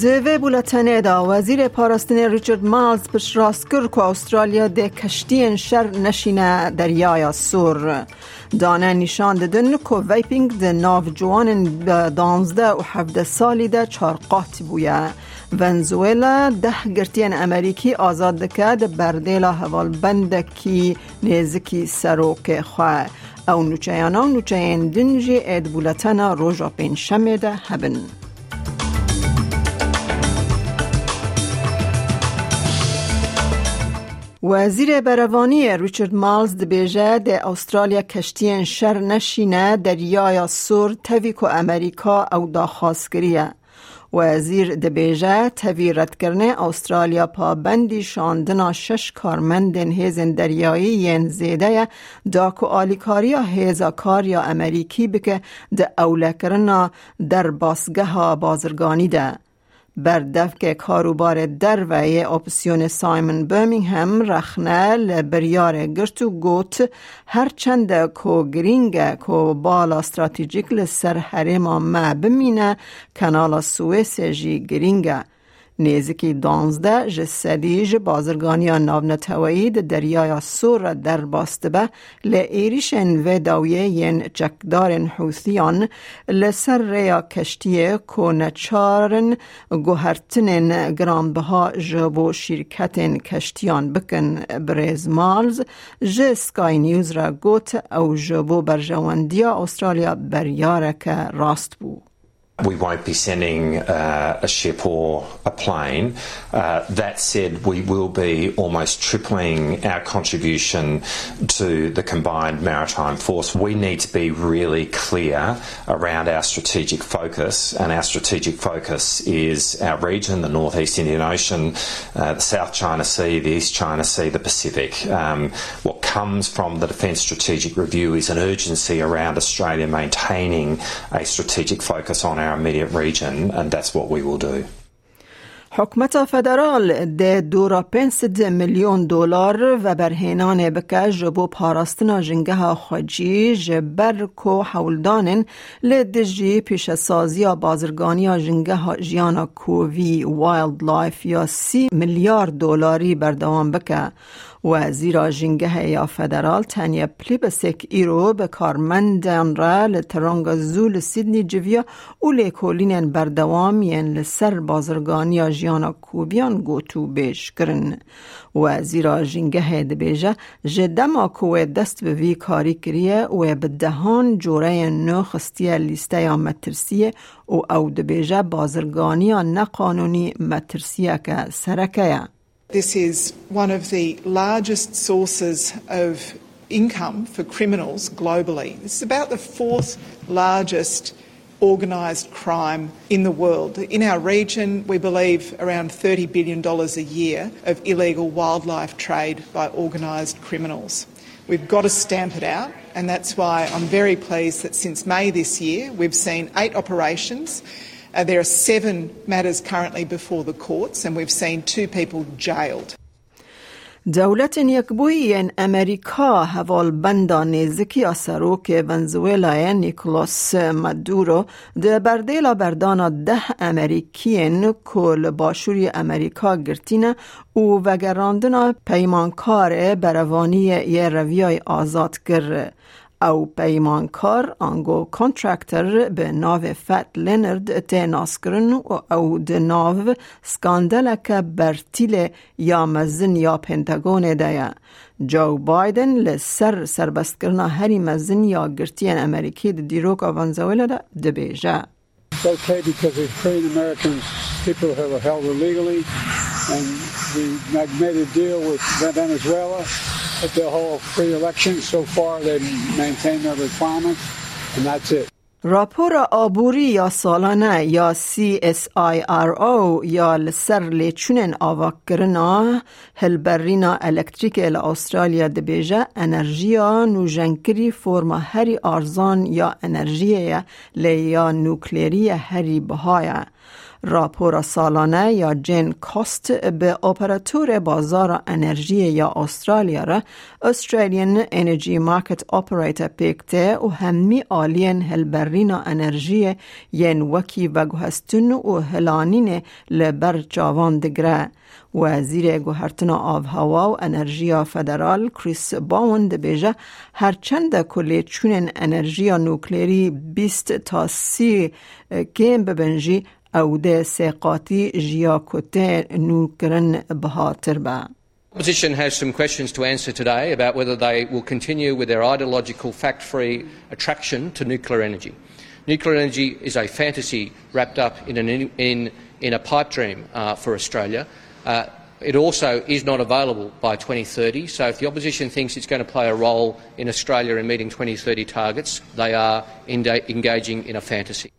دوی بولتنه دا وزیر پاراستن ریچارد مالز پش راست کرد که استرالیا ده کشتین شر نشینه دریای سور دانه نشان دادن که ویپینگ ده ناو جوان دانزده و هفده سالی ده چارقات بویه ونزویلا ده گرتین امریکی آزاد دکه بردیلا حوال بنده کی نیزکی سروک خواه او نوچیانا نوچین دنجی اید بولتنا روژا پین شمه ده هبن وزیر بروانی ریچارد مالز دبیجه استرالیا کشتین شر نشینه دریای سور توی که امریکا او دا خواستگریه. وزیر دبیجه توی رد کرنه استرالیا پا بندی شاندنا شش کارمندن هیزن دریایی ین زیده دا که آلیکاری هیزا کاریا امریکی بکه ده اوله کرنا در باسگه بازرگانی ده. بر دفک کاروبار در و اپسیون سایمن برمینگهم رخنه لبریار گرتو گوت هرچند کو گرینگ کو بالا استراتیجیک لسر حریم ما بمینه کنال سویس جی گرینگه نیزکی دانزده جسدی ج بازرگانی ناونتوایی دریای سور در باستبه ایریشن و داویه ین چکدار حوثیان لسر ریا کشتی کو نچارن گوهرتن گرانبها جبو شرکت کشتیان بکن بریز مالز ج سکای نیوز را گوت او جبو برجواندیا استرالیا بریارک راست بود. We won't be sending uh, a ship or a plane. Uh, that said, we will be almost tripling our contribution to the combined maritime force. We need to be really clear around our strategic focus, and our strategic focus is our region, the Northeast Indian Ocean, uh, the South China Sea, the East China Sea, the Pacific. Um, what comes from the Defence Strategic Review is an urgency around Australia maintaining a strategic focus on our our immediate region, and that's what we will do. حکومت فدرال ده دورا پنسد میلیون دلار و برهنان بکه جبو پاراستنا جنگه خجی جبر کو حولدانن لدجی پیش سازی بازرگانی جنگه جیانا کووی وایلد لایف یا سی میلیارد دلاری بردوام بکه و زیرا جنگه یا فدرال تنیا پلیبسک ایرو به کارمندان را لترانگ زول سیدنی جویا و لیکولین بردوام ین لسر بازرگانی یا جیانا کوبیان گوتو بیش کرن. و زیرا جنگه دبیجه جدما کوه دست به وی کاری کریه و به دهان جوره نو خستیه لیسته یا مترسیه و او دبیجه بازرگانی یا نقانونی مترسیه که سرکه This is one of the largest sources of income for criminals globally. This is about the fourth largest organised crime in the world. In our region, we believe around $30 billion a year of illegal wildlife trade by organised criminals. We've got to stamp it out, and that's why I'm very pleased that since May this year, we've seen eight operations uh, there are seven matters currently before the courts, and we've seen two people jailed. دولت یکبوی امریکا حوال بندا نزکی سروک ونزویلا نیکلاس مدورو ده بردیلا بردانا ده امریکین کل باشوری امریکا گرتینه او وگراندنا پیمانکار بروانی یه رویای آزاد کرد. او پیمانکار آنگو کانترکتر به ناو فت لنرد تیناس کرن و او ده ناو سکاندلک برتیل یا مزن یا پنتاگون دیا. جو بایدن لسر سربست کرنا هری مزن یا گرتین امریکی ده دیروک آوانزویل ده ده بیجه It's okay because Korean American people who held illegally, and we made a deal with Venezuela at the whole free election. So far, they've maintained their requirements, and that's it. راپور آبوری یا سالانه یا CSIRO یا لسر لیچونن آواکرنا هلبرینا الکتریک ال استرالیا دبیجه انرژیا نوجنکری فرما هری آرزان یا انرژی لیا نوکلیری هری بهایه راپور سالانه یا جن کاست به اپراتور بازار انرژی یا استرالیا را استرالیان انرژی مارکت اپراتور پیکته و همی آلین هلبرین انرژی ین وکی و گوهستون و هلانین لبر جاوان دگره. وزیر گوهرتنا آب هوا و انرژی فدرال کریس باوند بیجه هرچند کلی چون انرژی نوکلیری 20 تا 30 گیم ببنجی او ده سیقاتی نوکرن بهاتر با. Opposition has some questions to answer today about whether they will continue with their ideological fact free attraction to nuclear energy. Nuclear energy is a fantasy wrapped up in, an, in, in a pipe dream uh, for Australia. Uh, it also is not available by 2030, so if the opposition thinks it's going to play a role in Australia in meeting 2030 targets, they are engaging in a fantasy.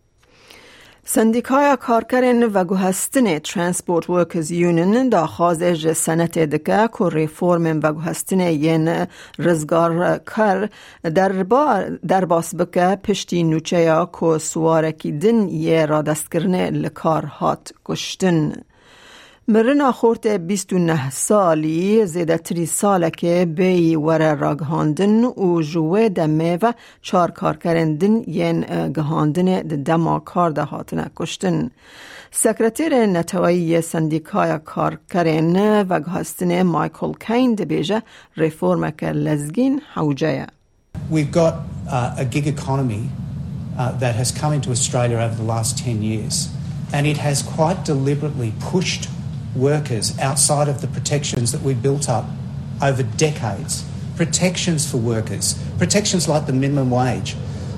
سندیکای کارکرین و گوهستن ترانسپورت ورکرز یونین دا خازش سنت دکه که ریفورم و گوهستن ین رزگار کر در, با در باس بکه پشتی نوچه یا که سوارکی دن یه را دست کرنه لکار هات کشتن. مرنا خورت 29 سالی زیده تری ساله که بی وره را گهاندن و جوه دمه و چار کار کرندن ین گهاندن دما کار ده هاتنه کشتن. سکرتیر نتوایی سندیکای کار کرن و گهستن مایکل کین ده بیجه ریفورم که لزگین حوجه We've got uh, a gig economy that has come into Australia over the last 10 years and it has quite deliberately pushed workers outside of the protections that we built up over decades. Protections for workers, protections like the minimum wage,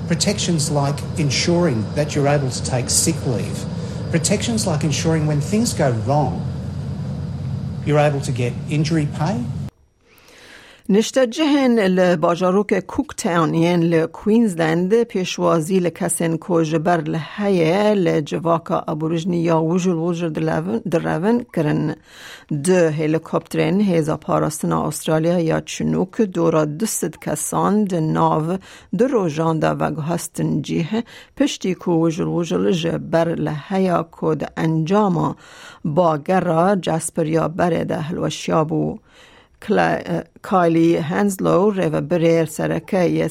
protections like ensuring that you're able to take sick leave, protections like ensuring when things go wrong, you're able to get injury pay, نشته جهن لباجاروک کوک تاونین لکوینزلند پیشوازی لکسن کج بر لحیه لجواکا ابورجنی یا وجل وجر درون کرن. دو هلیکوپترین هیزا پاراستنا استرالیا یا چنوک دورا دست کسان د ناو در روژان دا و هستن جیه پشتی کو وجل وجل جبر لحیه کد انجاما. با گرا جسپر یا بره ده کایلی هنزلو رو بریر سرکه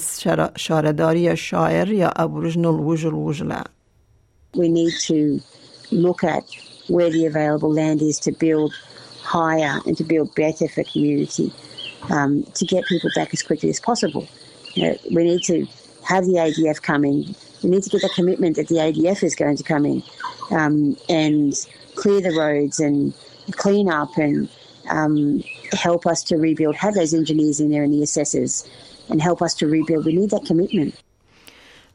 شارداری شاعر یا ابوریجنال وجل وجله We need to look at where the available land is to build higher and to build better for community um, to get people back as quickly as possible. You know, we need to have the ADF come in. We need to get the commitment that the ADF is going to come in um, and clear the roads and clean up and um, help us to rebuild, have those engineers in there and the assessors and help us to rebuild. We need that commitment.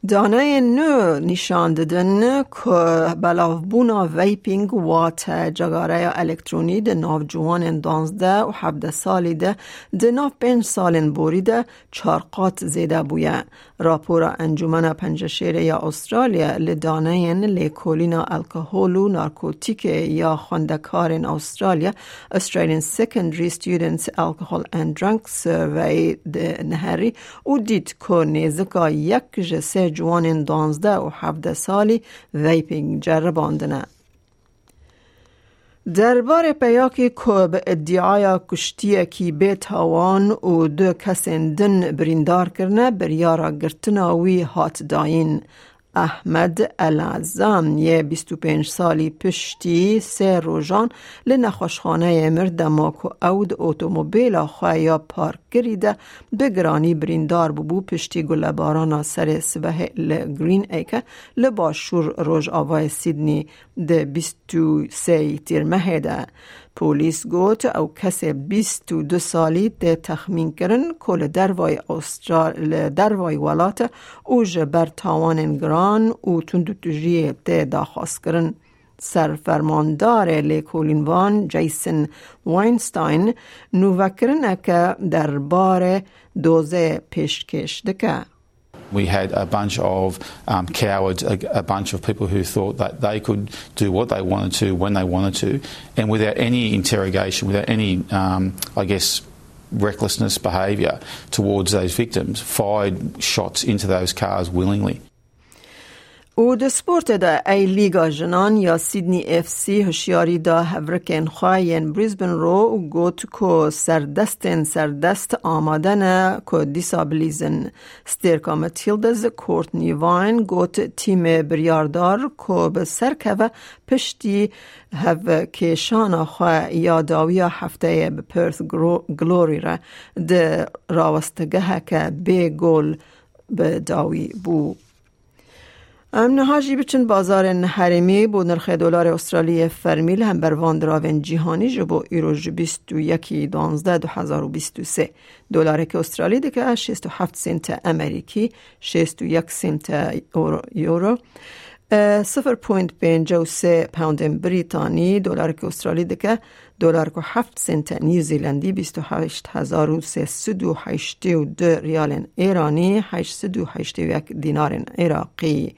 دانه نو نشان دادن که بلاوبونا ویپینگ و جگاره الکترونی ده ناو جوان دانزده و حبده سالی ده ده ناو پنج سالن بوری ده چارقات زیده بویه. راپور انجمن پنجشیر یا استرالیا لدانه لیکولینا الکهول و نارکوتیک یا خواندکار استرالیا Australian Secondary Students Alcohol and Drunk Survey نهری و دید که نیزکا یک جسه جوان دانزده و هفده سالی ویپینگ جرباندنه دربار پیاکی که به ادعای کشتی کی به تاوان و دو کسین دن بریندار کرنه بریارا گرتناوی هات داین. احمد العزام یه 25 سالی پشتی سه روژان لنخوشخانه مردما که اود اوتومبیل خواه یا پارک گریده بگرانی بریندار ببو پشتی گلباران سر سبه لگرین ایکه لباشور روژ آوای سیدنی ده 23 تیر مهده پولیس گوت او کس 22 سالی ده تخمین کرن کل دروای استرال دروای ولات او جبر تاوان گران او تندو تجریه ده داخواست کرن. سرفرماندار لیکولین وان جیسن واینستاین نووکرن که در بار دوزه پیشکش دکه We had a bunch of um, cowards, a, a, bunch of people who thought that they could do what they wanted to when they wanted to, and without any interrogation, without any, um, I guess, recklessness behaviour towards those victims, fired shots into those cars willingly. او د سپورت دا ای لیگا جنان یا سیدنی اف سی هشیاری دا هورکن خواهین بریزبن رو گوت کو سردستن سردست آمادن کو دیسابلیزن. ستیرکا متیلدز کورتنی واین گوت تیم بریاردار کو به سرکوه پشتی هف کشان خواه یاداوی هفته به پرث گلوری را ده راوستگه که به گل به داوی بو نهاجی بچن بازار حرمی بو نرخ دلار استرالی فرمیل هم بر واندراون جیهانی جبو ایرو جبیستو یکی دانزده دو هزار و بیستو سه دلار که استرالی دکه شیست و هفت سنت امریکی شیست و یک سنت یورو صفر پوینت پینجا و سه پوند بریتانی دلار که استرالی دکه دلار که هفت سنت نیوزیلندی بیست و هشت هزار و سه سد و هشت و دو ریال ایرانی هشت سد و هشت و یک دینار عراقی.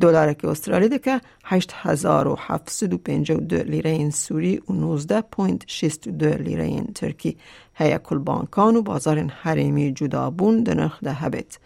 دلار که استرالی دکه هشت هزار و هفت سد و پینجا و دو لیره سوری و نوزده پوینت شست و دو لیره ترکی. هیا کل بانکان و بازار حریمی جدا بون دنخ ده هبت.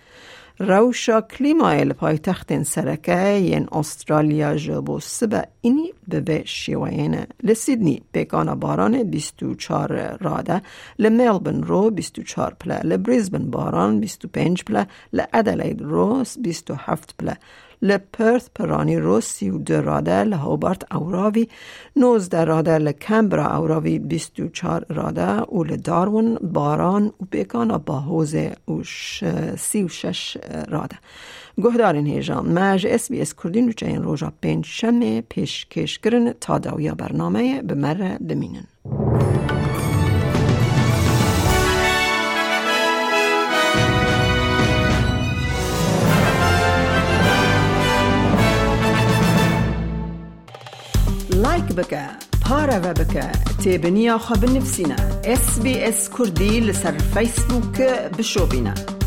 روشا کلیمایل پایتخت سرکه ین استرالیا جبو سبا اینی به شیوین لسیدنی بگانا باران 24 راده لملبن رو 24 پله لبریزبن باران 25 پله لادلید رو 27 پله. لپرث پرانی رو سی و دو راده لهوبارت اوراوی نوزده راده لکمبرا اوراوی بیست و چار راده و لدارون باران و باهوزه و سی و شش راده گهدارین هیجان مج اس بی اس کردین و چین روژا پنج شمه پیش کش کرن تا داویا برنامه به مره لایک بکە. پارەوە بکە. تێبنییا خە بنفسینە SسBS کوردی لەسەر فیسبووکە بشۆبینە.